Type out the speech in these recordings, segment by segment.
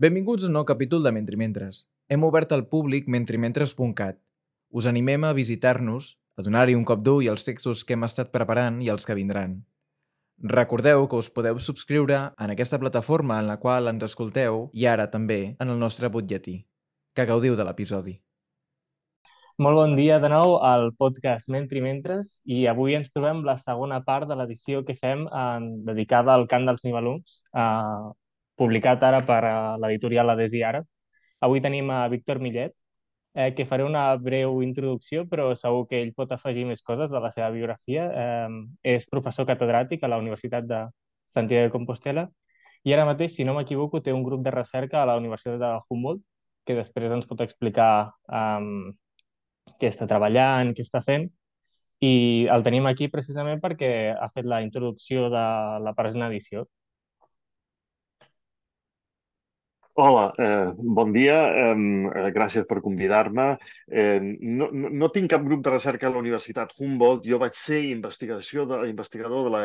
Benvinguts a un nou capítol de Mentrimentres. Hem obert al públic mentrimentres.cat. Us animem a visitar-nos, a donar-hi un cop d'ull als textos que hem estat preparant i els que vindran. Recordeu que us podeu subscriure en aquesta plataforma en la qual ens escolteu i ara també en el nostre butlletí. Que gaudiu de l'episodi. Molt bon dia de nou al podcast Mentri Mentres i avui ens trobem la segona part de l'edició que fem en, dedicada al cant dels nivelungs, eh, publicat ara per eh, l'editorial Ades i Ara. Avui tenim a Víctor Millet, eh, que faré una breu introducció, però segur que ell pot afegir més coses de la seva biografia. Eh, és professor catedràtic a la Universitat de Santiago de Compostela i ara mateix, si no m'equivoco, té un grup de recerca a la Universitat de Humboldt, que després ens pot explicar eh, què està treballant, què està fent, i el tenim aquí precisament perquè ha fet la introducció de la present edició. Hola, eh, bon dia, eh, gràcies per convidar-me. Eh, no, no, tinc cap grup de recerca a la Universitat Humboldt, jo vaig ser investigació de, investigador de la,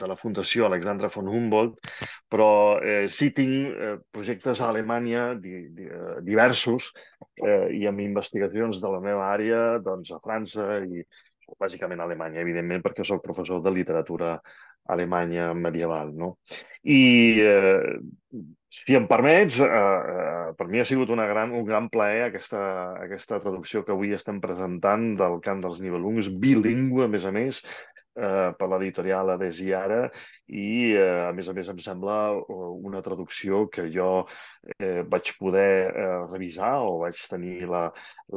de la Fundació Alexandra von Humboldt, però eh, sí tinc eh, projectes a Alemanya di, di, eh, diversos eh, i amb investigacions de la meva àrea doncs, a França i bàsicament a Alemanya, evidentment, perquè sóc professor de literatura alemanya medieval. No? I eh, si em permets, eh, eh, per mi ha sigut una gran, un gran plaer aquesta, aquesta traducció que avui estem presentant del cant dels Nibelungs, bilingüe, a més a més, eh, per l'editorial Ades i Ara, i eh, a més a més em sembla eh, una traducció que jo eh, vaig poder eh, revisar o vaig tenir la,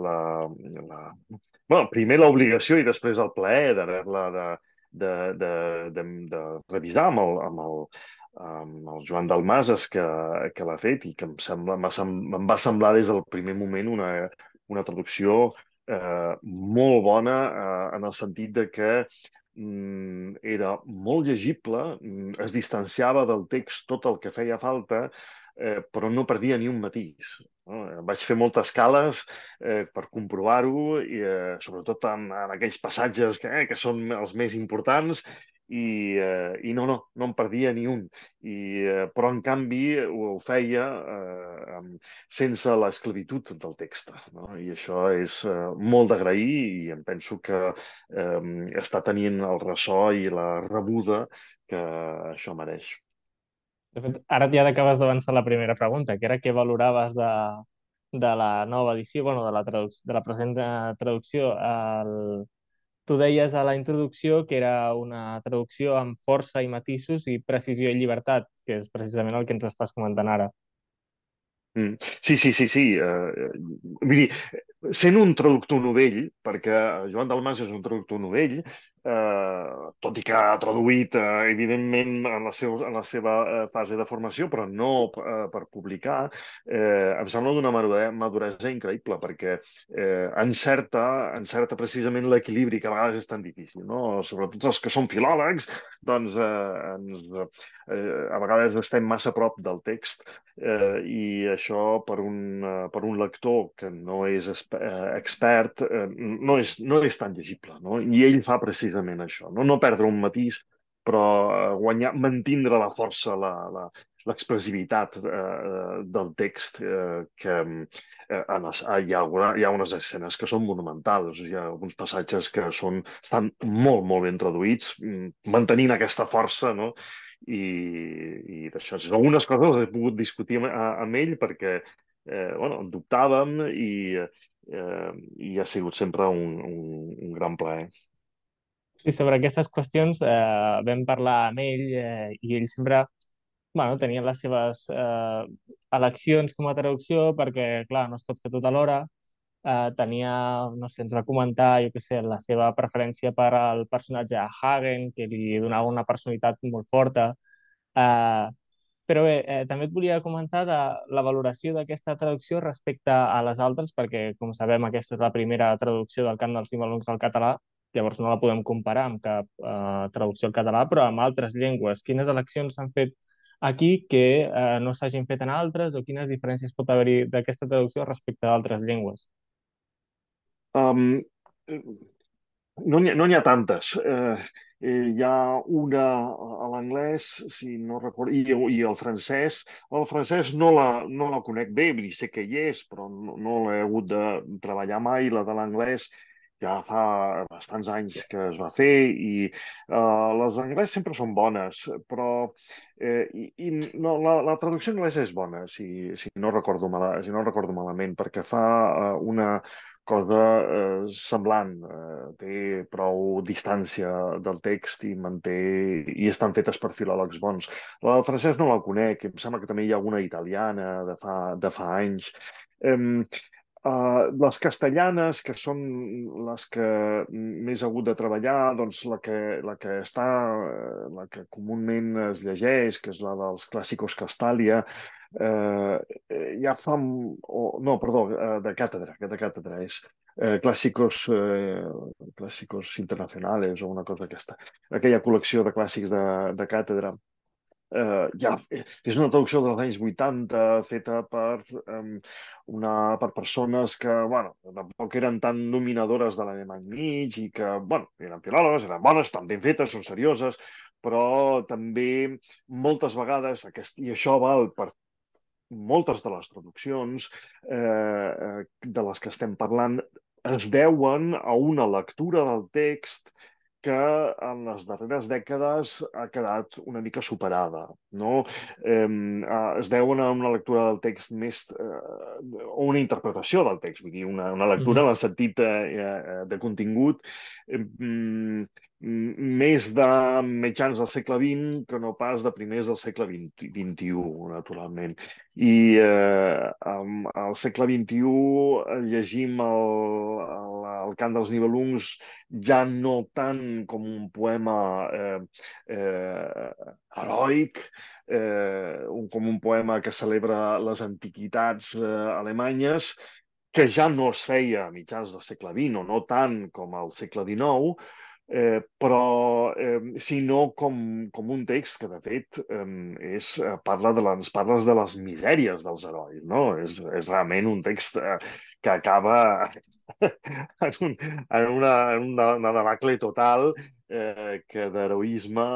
la, la... Bueno, primer l'obligació i després el plaer d'haver-la de, de, de, de, de revisar amb el, amb el, amb el Joan Dalmases que, que l'ha fet i que em, sembla, em va semblar des del primer moment una, una traducció eh, molt bona eh, en el sentit de que mm, era molt llegible, mm, es distanciava del text tot el que feia falta, eh, però no perdia ni un matís. No? Vaig fer moltes cales eh, per comprovar-ho, i eh, sobretot en, en aquells passatges que, eh, que són els més importants, i, eh, i no, no, no en perdia ni un. I, eh, però, en canvi, ho, ho feia eh, sense l'esclavitud del text. No? I això és eh, molt d'agrair i em penso que eh, està tenint el ressò i la rebuda que això mereix. De fet, ara ja acabes d'avançar la primera pregunta, que era què valoraves de, de la nova edició, bueno, de la, de la present eh, traducció al, Tu deies a la introducció que era una traducció amb força i matisos i precisió i llibertat, que és precisament el que ens estàs comentant ara. Mm. Sí, sí, sí, sí. Uh, vull dir, sent un traductor novell, perquè Joan Dalmas és un traductor novell, eh, tot i que ha traduït, eh, evidentment, en la, seu, en la seva eh, fase de formació, però no eh, per publicar, eh, em sembla d'una maduresa increïble, perquè eh, encerta, encerta precisament l'equilibri, que a vegades és tan difícil. No? Sobretot els que són filòlegs, doncs eh, ens, eh, a vegades estem massa prop del text eh, i això per un, eh, per un lector que no és eh, expert eh, no, és, no és tan llegible. No? I ell fa precisament precisament això, no, no perdre un matís, però eh, guanyar, mantindre la força, la, la, l'expressivitat eh, del text eh, que eh, en les, hi, ha una, hi ha unes escenes que són monumentals, hi ha alguns passatges que són, estan molt, molt ben traduïts, mm, mantenint aquesta força, no? I, i d'això. Algunes coses he pogut discutir amb, amb ell perquè eh, bueno, dubtàvem i, eh, i ha sigut sempre un, un, un gran plaer. Sí, sobre aquestes qüestions eh, vam parlar amb ell eh, i ell sempre bueno, tenia les seves eh, eleccions com a traducció perquè, clar, no es pot fer tot alhora. Eh, tenia, no sé, ens va comentar, jo què sé, la seva preferència per al personatge de Hagen, que li donava una personalitat molt forta. Eh, però bé, eh, també et volia comentar de la valoració d'aquesta traducció respecte a les altres, perquè, com sabem, aquesta és la primera traducció del cant dels Nimalungs al català, llavors no la podem comparar amb cap eh, traducció al català, però amb altres llengües. Quines eleccions s'han fet aquí que eh, no s'hagin fet en altres o quines diferències pot haver-hi d'aquesta traducció respecte a altres llengües? Um, no n'hi ha, no ha tantes. Uh, eh, hi ha una a l'anglès, si no recordo, i, i el francès. El francès no la, no la conec bé, vull dir, sé que hi és, però no, no l'he hagut de treballar mai. La de l'anglès ja fa bastants anys que es va fer i uh, les d'anglès sempre són bones, però eh, i, i no, la, la traducció anglesa és bona, si, si, no recordo mala, si no recordo malament, perquè fa uh, una cosa eh, semblant, eh, té prou distància del text i manté i estan fetes per filòlegs bons. La del francès no la conec, em sembla que també hi ha alguna italiana de fa, de fa anys. Eh, Uh, les castellanes, que són les que més ha hagut de treballar, doncs la que, la que està, la que comúment es llegeix, que és la dels clàssicos Castalia, eh, ja fa... O, no, perdó, de càtedra, que de càtedra és eh, clàssicos, eh, clàssicos internacionals o una cosa aquesta. Aquella col·lecció de clàssics de, de càtedra eh, ja, és una traducció dels anys 80 feta per, um, una, per persones que, bueno, tampoc eren tan dominadores de l'alemany mig i que, bueno, eren filòlogues, eren bones, estan ben fetes, són serioses, però també moltes vegades, aquest, i això val per moltes de les traduccions eh, eh de les que estem parlant, es deuen a una lectura del text que en les darreres dècades ha quedat una mica superada. No? Eh, es deuen a una lectura del text més... Eh, o una interpretació del text, vull dir, una, una lectura mm -hmm. en el sentit eh, de contingut eh, més de mitjans del segle XX que no pas de primers del segle XXI, naturalment. I eh, al segle XXI llegim el, el, el cant dels nibelungs ja no tant com un poema eh, eh, heroic, eh, un, com un poema que celebra les antiquitats eh, alemanyes, que ja no es feia a mitjans del segle XX o no tant com al segle XIX, eh, però eh, sinó com, com un text que, de fet, eh, és, parla de les, parles de les misèries dels herois, no? És, és realment un text eh, que acaba en, un, en, una, en una, una debacle total eh, que d'heroisme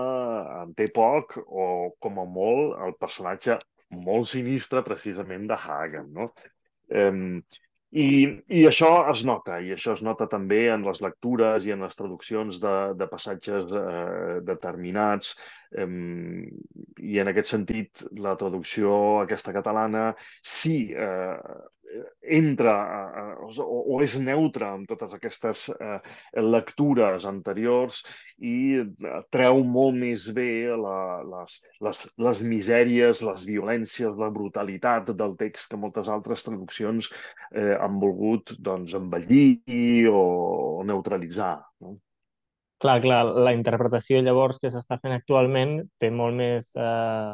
en té poc o, com a molt, el personatge molt sinistre precisament de Hagen, no? Eh, i, I això es nota, i això es nota també en les lectures i en les traduccions de, de passatges eh, determinats. Eh, I en aquest sentit, la traducció aquesta catalana sí eh, entra eh, o, o és neutre amb totes aquestes eh, lectures anteriors i eh, treu molt més bé la, les, les, les misèries, les violències, la brutalitat del text que moltes altres traduccions eh, han volgut doncs, embellir o, o neutralitzar. No? Clar, clar, la interpretació llavors que s'està fent actualment té molt més eh,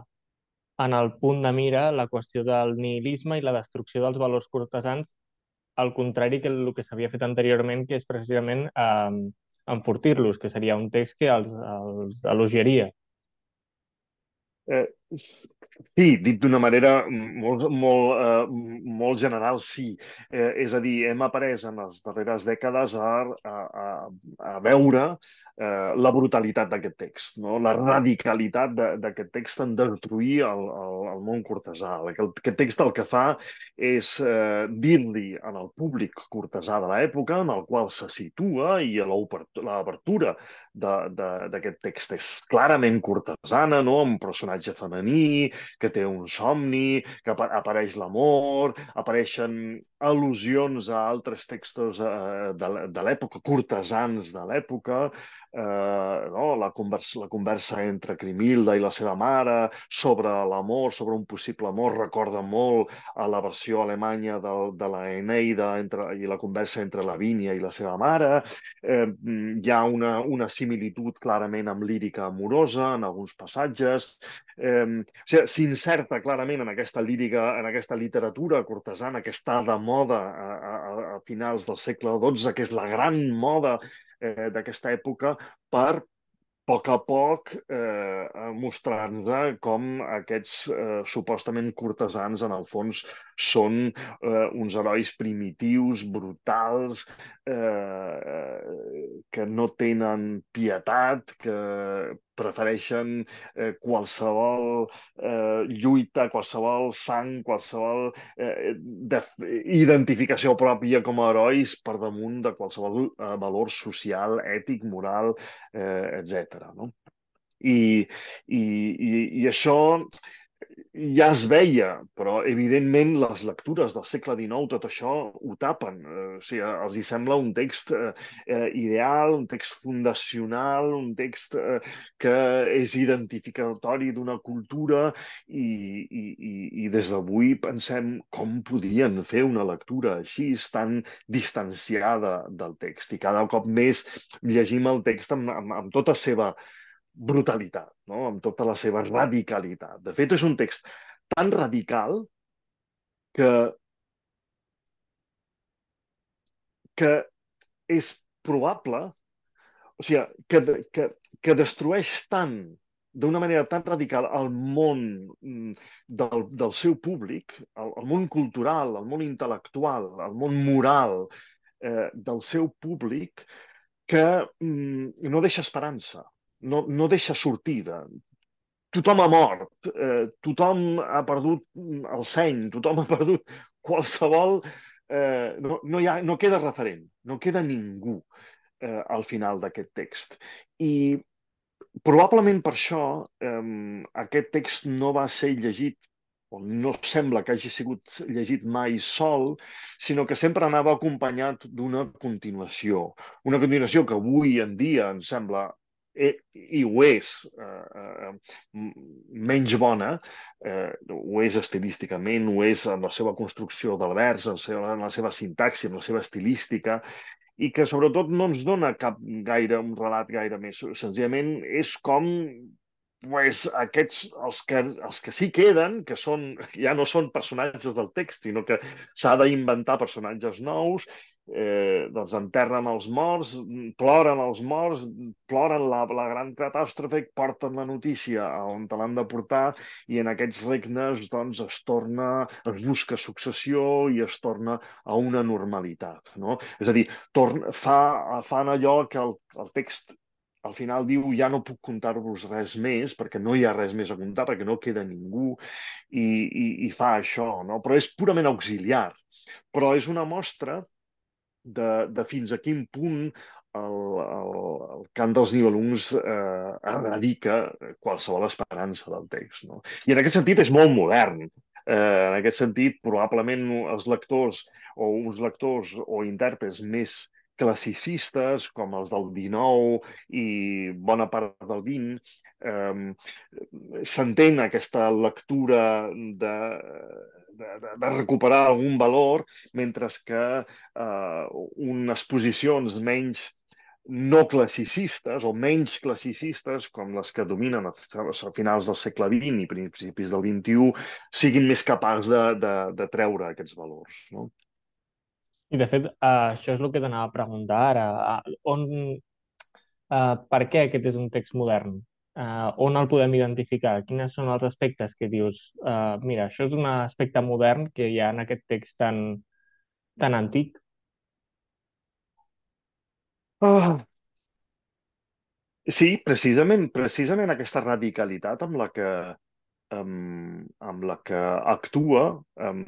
en el punt de mira la qüestió del nihilisme i la destrucció dels valors cortesans, al contrari que el que s'havia fet anteriorment, que és precisament eh, enfortir-los, que seria un text que els, els elogiaria. Eh, Sí, dit d'una manera molt, molt, eh, molt general, sí. Eh, és a dir, hem après en les darreres dècades a, a, a veure eh, la brutalitat d'aquest text, no? la radicalitat d'aquest text en destruir el, el, el món cortesà. Aquest text el que fa és eh, dir-li en el públic cortesà de l'època en el qual se situa i l'obertura d'aquest text és clarament cortesana, no? un personatge femení, que té un somni, que apareix l'amor, apareixen al·lusions a altres textos eh, de, l'època, cortesans de l'època, eh, no? la, conversa, la conversa entre Crimilda i la seva mare sobre l'amor, sobre un possible amor, recorda molt a la versió alemanya del, de la Eneida entre, i la conversa entre Lavínia i la seva mare. Eh, hi ha una, una similitud clarament amb lírica amorosa en alguns passatges. Eh, o sigui, clarament en aquesta lírica, en aquesta literatura cortesana que està de moda a, a, a finals del segle XII, que és la gran moda eh, d'aquesta època per poc a poc eh, mostrant-nos com aquests eh, supostament cortesans en el fons són eh, uns herois primitius, brutals, eh, que no tenen pietat, que prefereixen eh, qualsevol eh, lluita, qualsevol sang, qualsevol eh, identificació pròpia com a herois per damunt de qualsevol eh, valor social, ètic, moral, eh, etc. No? I, i, i, I això ja es veia, però evidentment les lectures del segle XIX tot això ho tapen. Eh, o sigui, els hi sembla un text eh, eh, ideal, un text fundacional, un text eh, que és identificatori d'una cultura i, i, i, i des d'avui pensem com podien fer una lectura així tan distanciada del text i cada cop més llegim el text amb, amb, amb tota seva brutalitat, no? amb tota la seva radicalitat. De fet, és un text tan radical que, que és probable, o sigui, que, que, que destrueix tant d'una manera tan radical el món mm, del, del seu públic, el, el món cultural, el món intel·lectual, el món moral eh, del seu públic, que mm, no deixa esperança no, no deixa sortida. Tothom ha mort, eh, tothom ha perdut el seny, tothom ha perdut qualsevol... Eh, no, no, hi ha, no queda referent, no queda ningú eh, al final d'aquest text. I probablement per això eh, aquest text no va ser llegit o no sembla que hagi sigut llegit mai sol, sinó que sempre anava acompanyat d'una continuació. Una continuació que avui en dia ens sembla i ho és eh, eh, menys bona, eh, ho és estilísticament, ho és en la seva construcció del vers, en, seva, en la seva sintaxi, en la seva estilística, i que sobretot no ens dona cap gaire un relat gaire més. Senzillament és com pues, aquests, els que, els que sí queden, que són, ja no són personatges del text, sinó que s'ha d'inventar personatges nous eh, doncs enterren els morts, ploren els morts, ploren la, la gran catàstrofe, porten la notícia a on te l'han de portar i en aquests regnes doncs, es torna, es busca successió i es torna a una normalitat. No? És a dir, torna, fa, fan allò que el, el text al final diu ja no puc contar-vos res més perquè no hi ha res més a contar, perquè no queda ningú i, i, i fa això, no? però és purament auxiliar. Però és una mostra de, de fins a quin punt el, el, el cant dels nibelungs eh, erradica qualsevol esperança del text. No? I en aquest sentit és molt modern. Eh, en aquest sentit, probablement els lectors o uns lectors o intèrprets més classicistes, com els del 19 i bona part del 20, eh, s'entén aquesta lectura de, de, de recuperar algun valor, mentre que eh, unes posicions menys no classicistes o menys classicistes com les que dominen a finals del segle XX i principis del XXI siguin més capaços de, de, de treure aquests valors. No? I de fet, uh, això és el que t'anava a preguntar ara. Uh, on, uh, per què aquest és un text modern? Uh, on el podem identificar? Quins són els aspectes que dius, uh, mira, això és un aspecte modern que hi ha en aquest text tan, tan antic? Oh. Sí, precisament, precisament aquesta radicalitat amb la que, amb, amb la que actua um,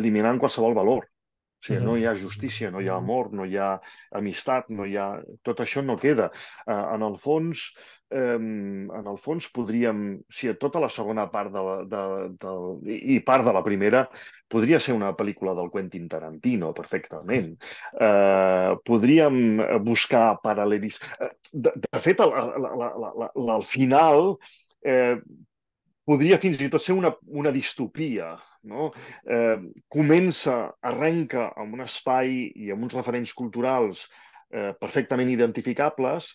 eliminant qualsevol valor. O sigui, no hi ha justícia, no hi ha amor, no hi ha amistat, no hi ha... Tot això no queda. Uh, en el fons, um, en el fons podríem, si a tota la segona part de, la, de, de, i part de la primera, podria ser una pel·lícula del Quentin Tarantino, perfectament. Uh, podríem buscar paral·lelis... Uh, de, de fet, al, al, al, al final eh, podria fins i tot ser una, una distopia, no? Eh, comença, arrenca amb un espai i amb uns referents culturals eh, perfectament identificables,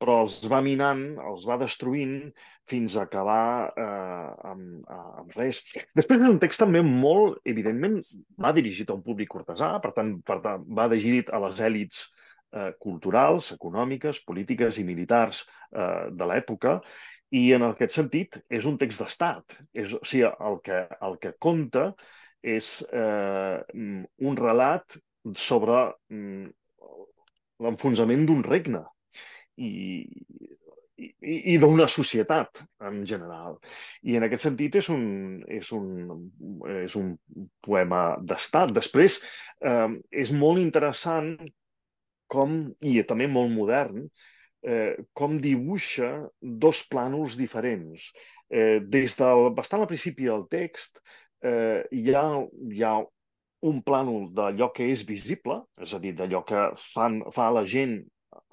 però els va minant, els va destruint fins a acabar eh, amb, amb res. Després és un text també molt, evidentment, va dirigit a un públic cortesà, per tant, per tant va dirigit a les èlits eh, culturals, econòmiques, polítiques i militars eh, de l'època, i en aquest sentit és un text d'estat. És, o sigui, el que, el que conta és eh, un relat sobre mm, l'enfonsament d'un regne i, i, i d'una societat en general. I en aquest sentit és un, és un, és un poema d'estat. Després, eh, és molt interessant com, i també molt modern, eh, com dibuixa dos plànols diferents. Eh, des del, bastant al principi del text eh, hi, ha, hi ha un plànol d'allò que és visible, és a dir, d'allò que fan, fa la gent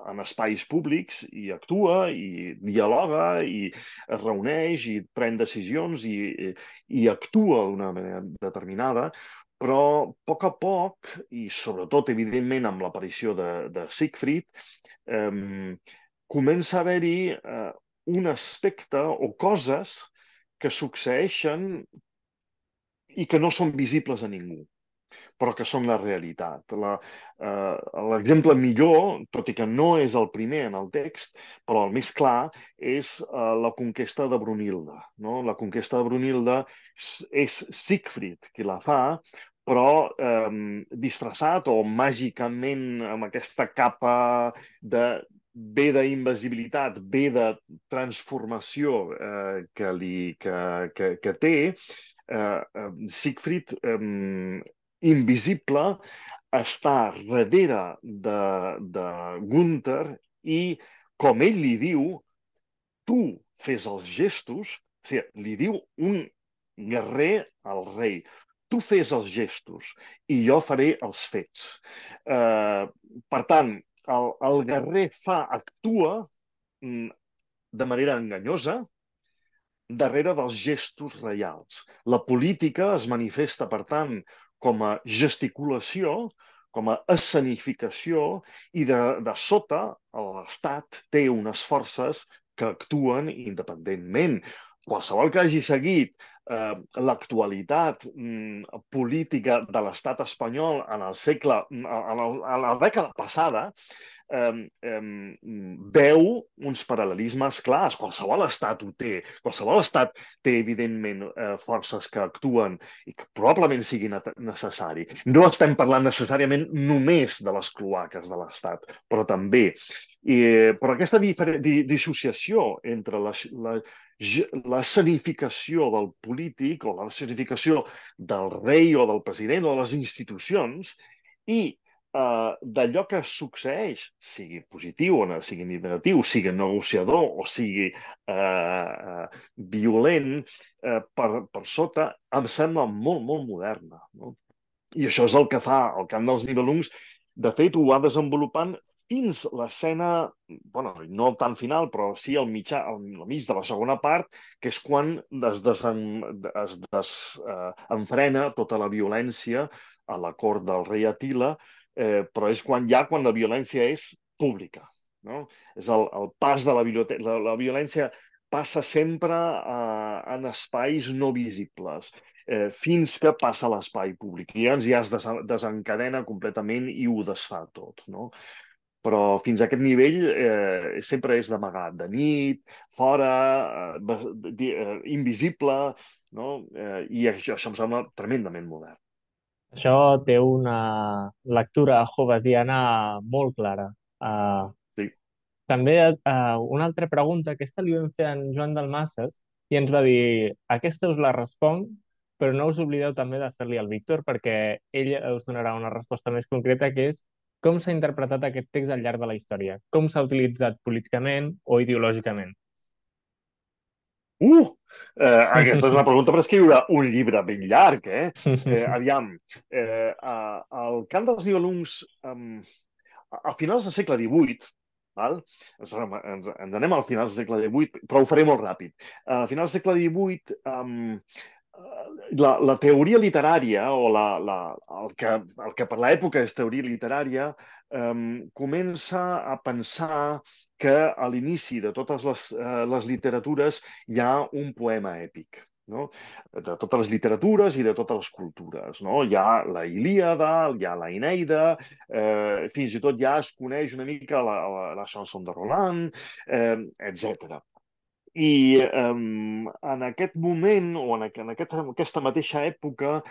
en espais públics i actua i dialoga i es reuneix i pren decisions i, i actua d'una manera determinada, però a poc a poc, i sobretot, evidentment, amb l'aparició de, de Siegfried, eh, comença a haver-hi eh, un aspecte o coses que succeeixen i que no són visibles a ningú però que són la realitat. L'exemple eh, millor, tot i que no és el primer en el text, però el més clar, és eh, la conquesta de Brunilda. No? La conquesta de Brunilda és Siegfried qui la fa, però eh, disfressat o màgicament amb aquesta capa de bé d'invisibilitat, bé de transformació eh, que, li, que, que, que té, eh, eh, Siegfried eh, invisible està darrere de, de Gunther i, com ell li diu, tu fes els gestos, o sigui, li diu un guerrer al rei, tu fes els gestos i jo faré els fets. Eh, per tant, el, el guerrer fa, actua mm, de manera enganyosa, darrere dels gestos reials. La política es manifesta, per tant, com a gesticulació, com a escenificació, i de, de sota l'Estat té unes forces que actuen independentment. Qualsevol que hagi seguit eh, l'actualitat mm, política de l'estat espanyol en el segle, en, el, en la dècada passada, eh, eh, veu uns paral·lelismes clars. Qualsevol estat ho té. Qualsevol estat té, evidentment, eh, forces que actuen i que probablement sigui necessari. No estem parlant necessàriament només de les cloaques de l'estat, però també. I, però aquesta dissociació entre la, la, la del polític o la escenificació del rei o del president o de les institucions i eh, d'allò que succeeix, sigui positiu o no, sigui negatiu, sigui negociador o sigui eh, eh, violent, eh, per, per sota, em sembla molt, molt moderna. No? I això és el que fa el Camp dels Nibelungs. De fet, ho va desenvolupant fins l'escena, bueno, no tan final, però sí al mitjà, al mig de la segona part, que és quan es, desen, es eh, enfrena tota la violència a la cort del rei Atila, eh, però és quan ja quan la violència és pública. No? És el, el pas de la, la, la violència passa sempre a, en espais no visibles, eh, fins que passa l'espai públic. I ja es des desencadena completament i ho desfà tot. No? Però fins a aquest nivell eh, sempre és d'amagat, de nit, fora, eh, eh, invisible, no? eh, i això, això em sembla tremendament modern. Això té una lectura hobbesiana molt clara. Uh, sí. També uh, una altra pregunta, aquesta li vam fer en Joan Dalmases i ens va dir, aquesta us la responc, però no us oblideu també de fer-li al Víctor perquè ell us donarà una resposta més concreta que és com s'ha interpretat aquest text al llarg de la història? Com s'ha utilitzat políticament o ideològicament? Uh! Eh, aquesta és una pregunta per escriure un llibre ben llarg, eh? eh aviam, eh, el cant dels nibelungs, um, a finals del segle XVIII, val? Ens, ens, ens anem al finals del segle XVIII, però ho faré molt ràpid. A finals del segle XVIII, um, la, la teoria literària, o la, la, el, que, el que per l'època és teoria literària, um, comença a pensar que a l'inici de totes les, eh, les literatures hi ha un poema èpic. no? de totes les literatures i de totes les cultures. No? Hi ha la Ilíada, hi ha la Ineida, eh, fins i tot ja es coneix una mica la, la, la chanson de Roland, eh, etc. I eh, en aquest moment, o en, en aquest, en aquesta mateixa època,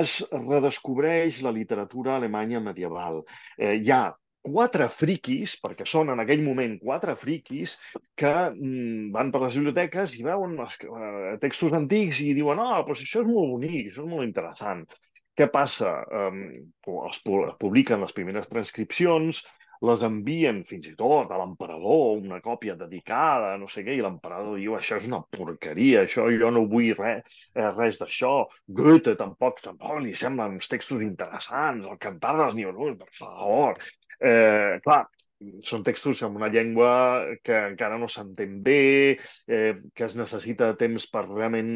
es redescobreix la literatura alemanya medieval. Eh, hi ha quatre friquis, perquè són en aquell moment quatre friquis, que mm, van per les biblioteques i veuen els, eh, textos antics i diuen oh, però això és molt bonic, això és molt interessant. Què passa? Um, es publiquen les primeres transcripcions, les envien fins i tot a l'emperador, una còpia dedicada, no sé què, i l'emperador diu això és una porqueria, això jo no vull res, eh, res d'això. Goethe tampoc, tampoc li semblen uns textos interessants, el cantar dels Nibelungs, per favor. Eh, clar, són textos amb una llengua que encara no s'entén bé, eh, que es necessita temps per realment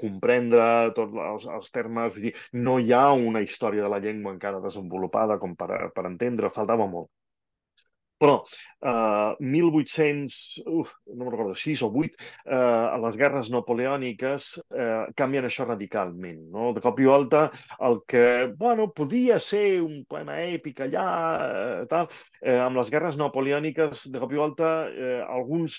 comprendre tots els, els termes. Vull dir, no hi ha una història de la llengua encara desenvolupada com per, per entendre, faltava molt. Però eh, 1800, uf, no me'n recordo, 6 o 8, eh, les guerres napoleòniques eh, canvien això radicalment. No? De cop i volta, el que bueno, podia ser un poema èpic allà, eh, tal, eh, amb les guerres napoleòniques, de cop i volta, eh, alguns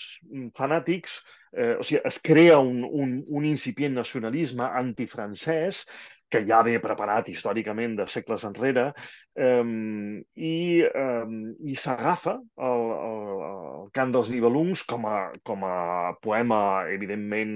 fanàtics, eh, o sigui, es crea un, un, un incipient nacionalisme antifrancès que ja ve preparat històricament de segles enrere, eh, i, eh, i s'agafa el, el, el cant dels Nibelungs com a, com a poema, evidentment,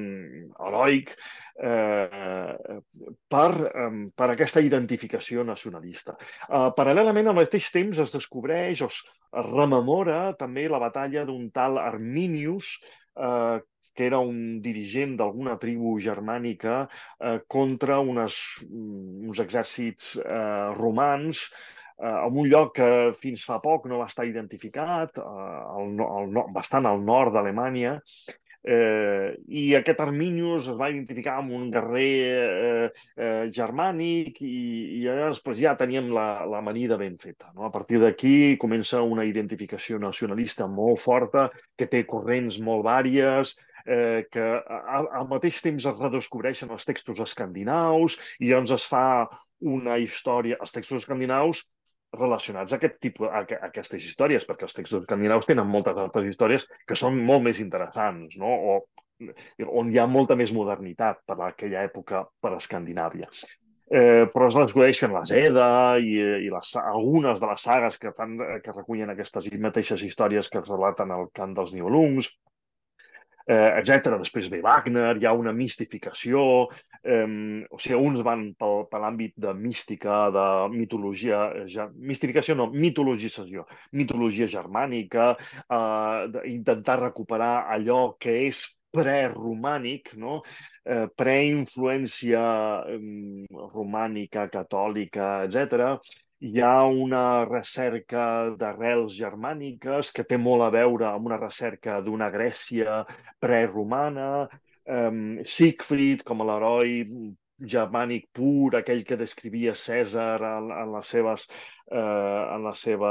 heroic, eh, per, eh, per aquesta identificació nacionalista. Eh, paral·lelament, al mateix temps, es descobreix o es rememora també la batalla d'un tal Arminius, eh, que era un dirigent d'alguna tribu germànica eh, contra unes, uns exèrcits eh, romans eh, en un lloc que fins fa poc no va estar identificat, eh, al, al, bastant al nord d'Alemanya, Eh, I aquest Arminius es va identificar amb un guerrer eh, eh, germànic i, i després ja teníem la, la manida ben feta. No? A partir d'aquí comença una identificació nacionalista molt forta, que té corrents molt vàries, eh, que al, al mateix temps es redescobreixen els textos escandinaus i llavors es fa una història, els textos escandinaus relacionats a aquest tipus, a, a aquestes històries, perquè els textos escandinaus tenen moltes altres històries que són molt més interessants, no? o on hi ha molta més modernitat per aquella època per a Escandinàvia. Eh, però es descobreixen les Eda i, i les, algunes de les sagues que, fan, que recullen aquestes mateixes històries que es relaten al cant dels Nibelungs, eh, etc. Després ve Wagner, hi ha una mistificació, eh, o sigui, uns van pel, per l'àmbit de mística, de mitologia, ja, mistificació no, mitologització, mitologia germànica, eh, intentar recuperar allò que és preromànic, no? eh, preinfluència eh, romànica, catòlica, etc hi ha una recerca d'arrels germàniques que té molt a veure amb una recerca d'una Grècia preromana, um, Siegfried com l'heroi germànic pur, aquell que descrivia Cèsar en, en, les seves, eh, en la seva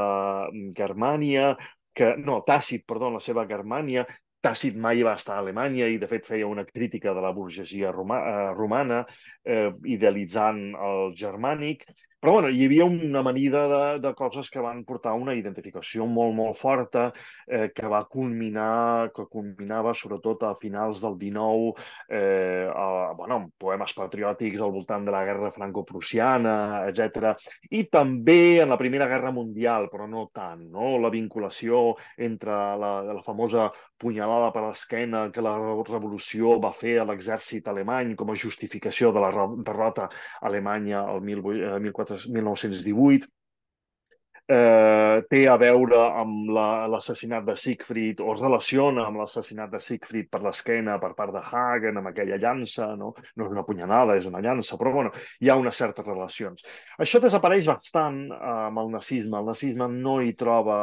Germània, que, no, Tàcit, perdó, en la seva Germània, Tàcit mai va estar a Alemanya i, de fet, feia una crítica de la burgesia roma, eh, romana, eh, idealitzant el germànic. Però bueno, hi havia una amanida de, de coses que van portar una identificació molt, molt forta, eh, que va culminar, que culminava sobretot a finals del 19, eh, a, bueno, amb poemes patriòtics al voltant de la guerra franco-prussiana, etc. I també en la Primera Guerra Mundial, però no tant, no? La vinculació entre la, la famosa punyalada per l'esquena que la revolució va fer a l'exèrcit alemany com a justificació de la derrota alemanya al 18, 1918, eh, té a veure amb l'assassinat la, de Siegfried o es relaciona amb l'assassinat de Siegfried per l'esquena per part de Hagen, amb aquella llança, no? no és una punyalada, és una llança, però bueno, hi ha unes certes relacions. Això desapareix bastant eh, amb el nazisme. El nazisme no hi troba,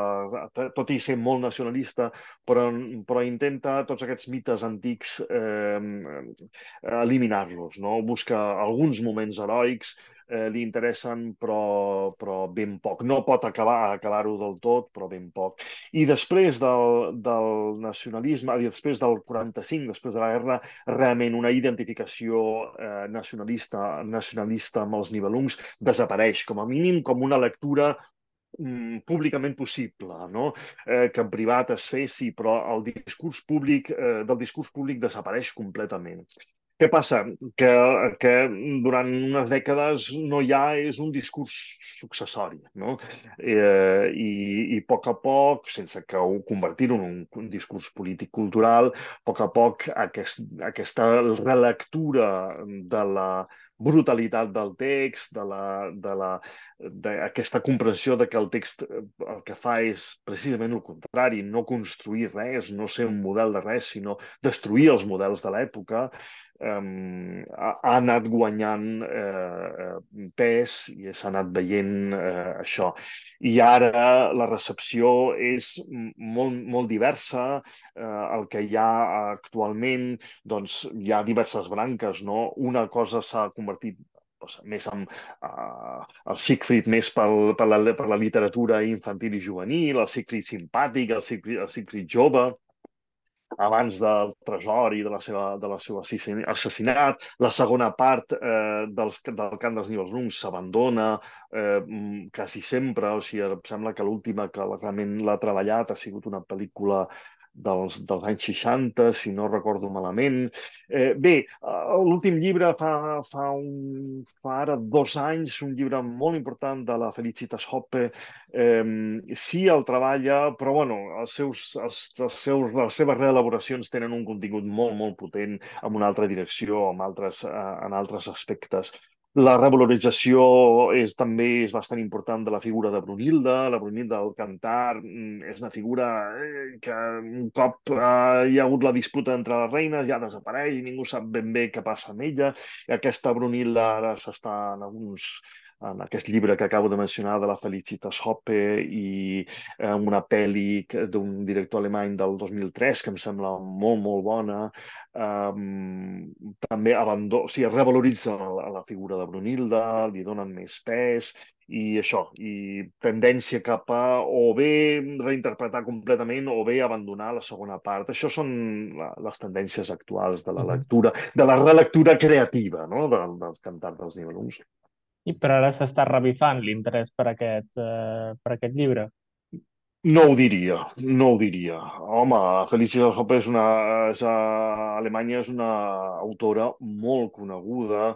tot i ser molt nacionalista, però, però intenta tots aquests mites antics eh, eliminar-los, no? busca alguns moments heroics, eh, li interessen, però, però ben poc. No pot acabar acabar-ho del tot, però ben poc. I després del, del nacionalisme, després del 45, després de la guerra, realment una identificació eh, nacionalista, nacionalista amb els nivelungs desapareix, com a mínim com una lectura mm, públicament possible, no? eh, que en privat es fessi, però el discurs públic, eh, del discurs públic desapareix completament. Què passa? Que, que durant unes dècades no hi ha és un discurs successori, no? Eh, i, I a poc a poc, sense que ho convertir-ho en un, un discurs polític-cultural, a poc a poc aquest, aquesta relectura de la, brutalitat del text, de la, de la, d'aquesta comprensió de que el text eh, el que fa és precisament el contrari, no construir res, no ser un model de res, sinó destruir els models de l'època, um, ha, anat guanyant eh, pes i s'ha anat veient eh, això. I ara la recepció és molt, molt diversa. Eh, el que hi ha actualment, doncs hi ha diverses branques, no? Una cosa s'ha convertit més amb uh, el Siegfried més pel, per, la, per la literatura infantil i juvenil, el Siegfried simpàtic, el Siegfried, el Siegfried jove, abans del tresor i de la seva, de la seva assassinat. La segona part eh, dels, del cant dels nivels lungs s'abandona eh, quasi sempre, o sigui, em sembla que l'última que realment l'ha treballat ha sigut una pel·lícula dels, dels anys 60, si no recordo malament. Eh, bé, eh, l'últim llibre fa, fa, un, fa ara dos anys, un llibre molt important de la Felicitas Hoppe, eh, sí el treballa, però bueno, els seus, els, els seus, les seves reelaboracions tenen un contingut molt, molt potent amb una altra direcció, amb altres, eh, en altres aspectes. La revalorització és també és bastant important de la figura de Brunilda. La Brunilda del Cantar mm, és una figura eh, que un cop eh, hi ha hagut la disputa entre les reines ja desapareix i ningú sap ben bé què passa amb ella. I aquesta Brunilda ara s'està en alguns en aquest llibre que acabo de mencionar de la Felicitas Hoppe i eh, una pel·li d'un director alemany del 2003 que em sembla molt, molt bona. Um, també abandó, o sigui, revaloritza la, la figura de Brunilda, li donen més pes i això, i tendència cap a o bé reinterpretar completament o bé abandonar la segona part. Això són la, les tendències actuals de la lectura, de la relectura creativa no? del, del cantar dels nivellons. I per ara s'està revifant l'interès per, aquest, eh, per aquest llibre? No ho diria, no ho diria. Home, Felicitas Hoppe és una, és a Alemanya és una autora molt coneguda,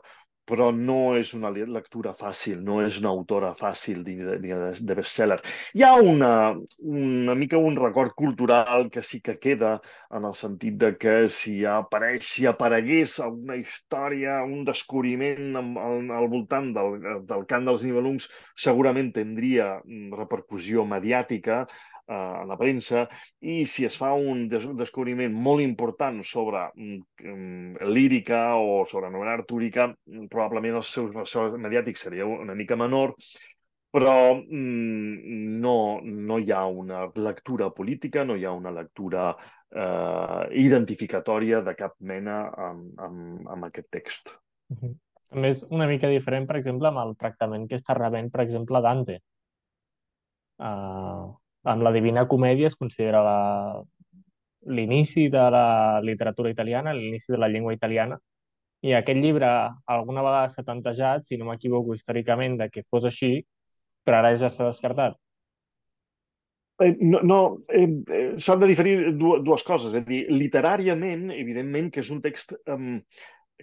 però no és una lectura fàcil, no és una autora fàcil de, de, de bestseller. Hi ha una, una mica un record cultural que sí que queda en el sentit de que si apareix, si aparegués alguna història, un descobriment al, al voltant del, del cant dels nivelungs, segurament tindria mm, repercussió mediàtica, a la premsa i si es fa un des descobriment molt important sobre mm, lírica o sobre novel·la artúrica, probablement els seus ressorts mediàtics seria una mica menor, però mm, no, no hi ha una lectura política, no hi ha una lectura eh, identificatòria de cap mena amb, amb, amb aquest text. Uh -huh. També és una mica diferent, per exemple, amb el tractament que està rebent, per exemple, Dante. Uh, amb la Divina Comèdia es considera l'inici de la literatura italiana, l'inici de la llengua italiana, i aquest llibre alguna vegada s'ha tantejat, si no m'equivoco històricament, de que fos així, però ara ja s'ha descartat. Eh, no, no eh, eh, s'han de diferir dues coses. És a dir, literàriament, evidentment, que és un text eh,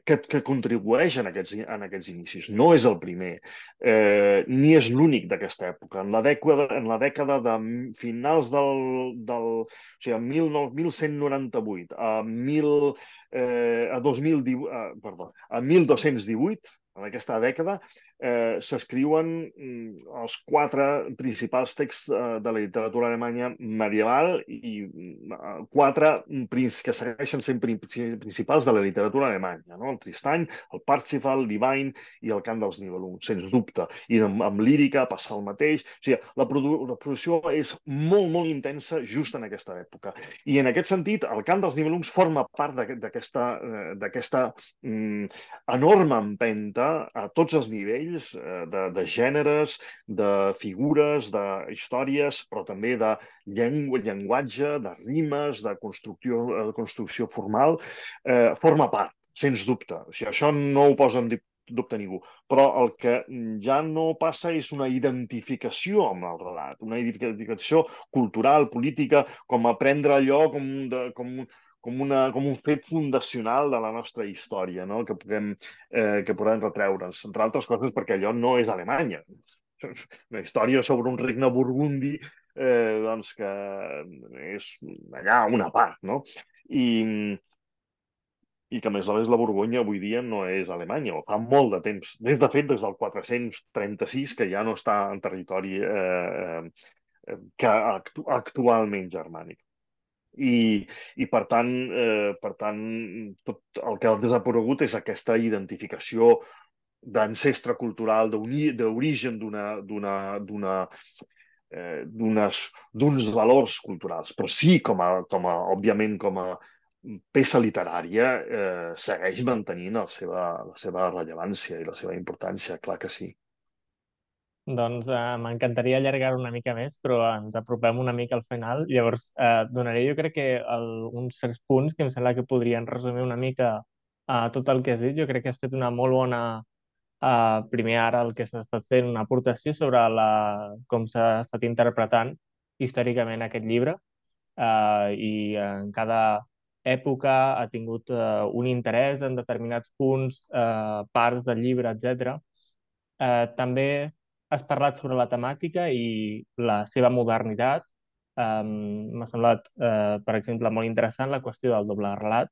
que, que contribueix en aquests, en aquests inicis. No és el primer, eh, ni és l'únic d'aquesta època. En la, dècada, en la dècada de finals del... del o sigui, 1198 a, 1000, eh, a 2018, eh, perdó, a 1218, en aquesta dècada, eh, s'escriuen mm, els quatre principals texts eh, de la literatura alemanya medieval i eh, quatre que segueixen sent principals de la literatura alemanya, no? el Tristany, el Parsifal, el Divine i el Cant dels Nibelungs, sens dubte. I amb, amb lírica passa el mateix. O sigui, la, produ la producció és molt, molt intensa just en aquesta època. I en aquest sentit, el Cant dels Nibelungs forma part d'aquesta mm, enorme empenta a tots els nivells eh, de, de gèneres, de figures, de històries, però també de llengua, llenguatge, de rimes, de construcció, de construcció formal, eh, forma part, sens dubte. O sigui, això no ho posa en dubte ningú. Però el que ja no passa és una identificació amb el relat, una identificació cultural, política, com aprendre allò com, de, com, com, una, com un fet fundacional de la nostra història, no? que, puguem, eh, que podem retreure'ns, entre altres coses perquè allò no és Alemanya. Una història sobre un regne burgundi eh, doncs que és allà una part, no? I, i que, a més a més, la Borgonya avui dia no és Alemanya, o fa molt de temps, des de fet des del 436, que ja no està en territori eh, eh, que actu actualment germànic. I, i per tant, eh, per tant, tot el que ha desaparegut és aquesta identificació d'ancestre cultural, d'origen d'una eh, d'uns valors culturals, però sí, com a, com a, òbviament, com a peça literària eh, segueix mantenint la seva, la seva rellevància i la seva importància, clar que sí. Doncs eh, m'encantaria allargar una mica més, però ens apropem una mica al final. Llavors, eh, donaré jo crec que el, uns certs punts que em sembla que podrien resumir una mica eh, tot el que has dit. Jo crec que has fet una molt bona, eh, primer ara el que s'ha estat fent, una aportació sobre la, com s'ha estat interpretant històricament aquest llibre eh, i en cada època ha tingut eh, un interès en determinats punts, eh, parts del llibre, etc. Eh, també has parlat sobre la temàtica i la seva modernitat. Um, M'ha semblat, uh, per exemple, molt interessant la qüestió del doble relat,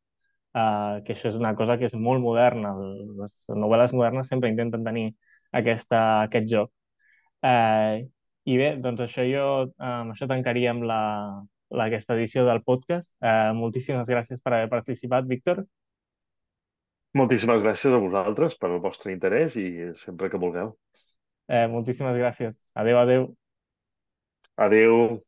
uh, que això és una cosa que és molt moderna. Les novel·les modernes sempre intenten tenir aquesta, aquest joc. Uh, I bé, doncs això jo, amb això tancaríem la, la, aquesta edició del podcast. Uh, moltíssimes gràcies per haver participat, Víctor. Moltíssimes gràcies a vosaltres per el vostre interès i sempre que vulgueu. Eh, moltíssimes gràcies. Adéu, adéu. Adéu.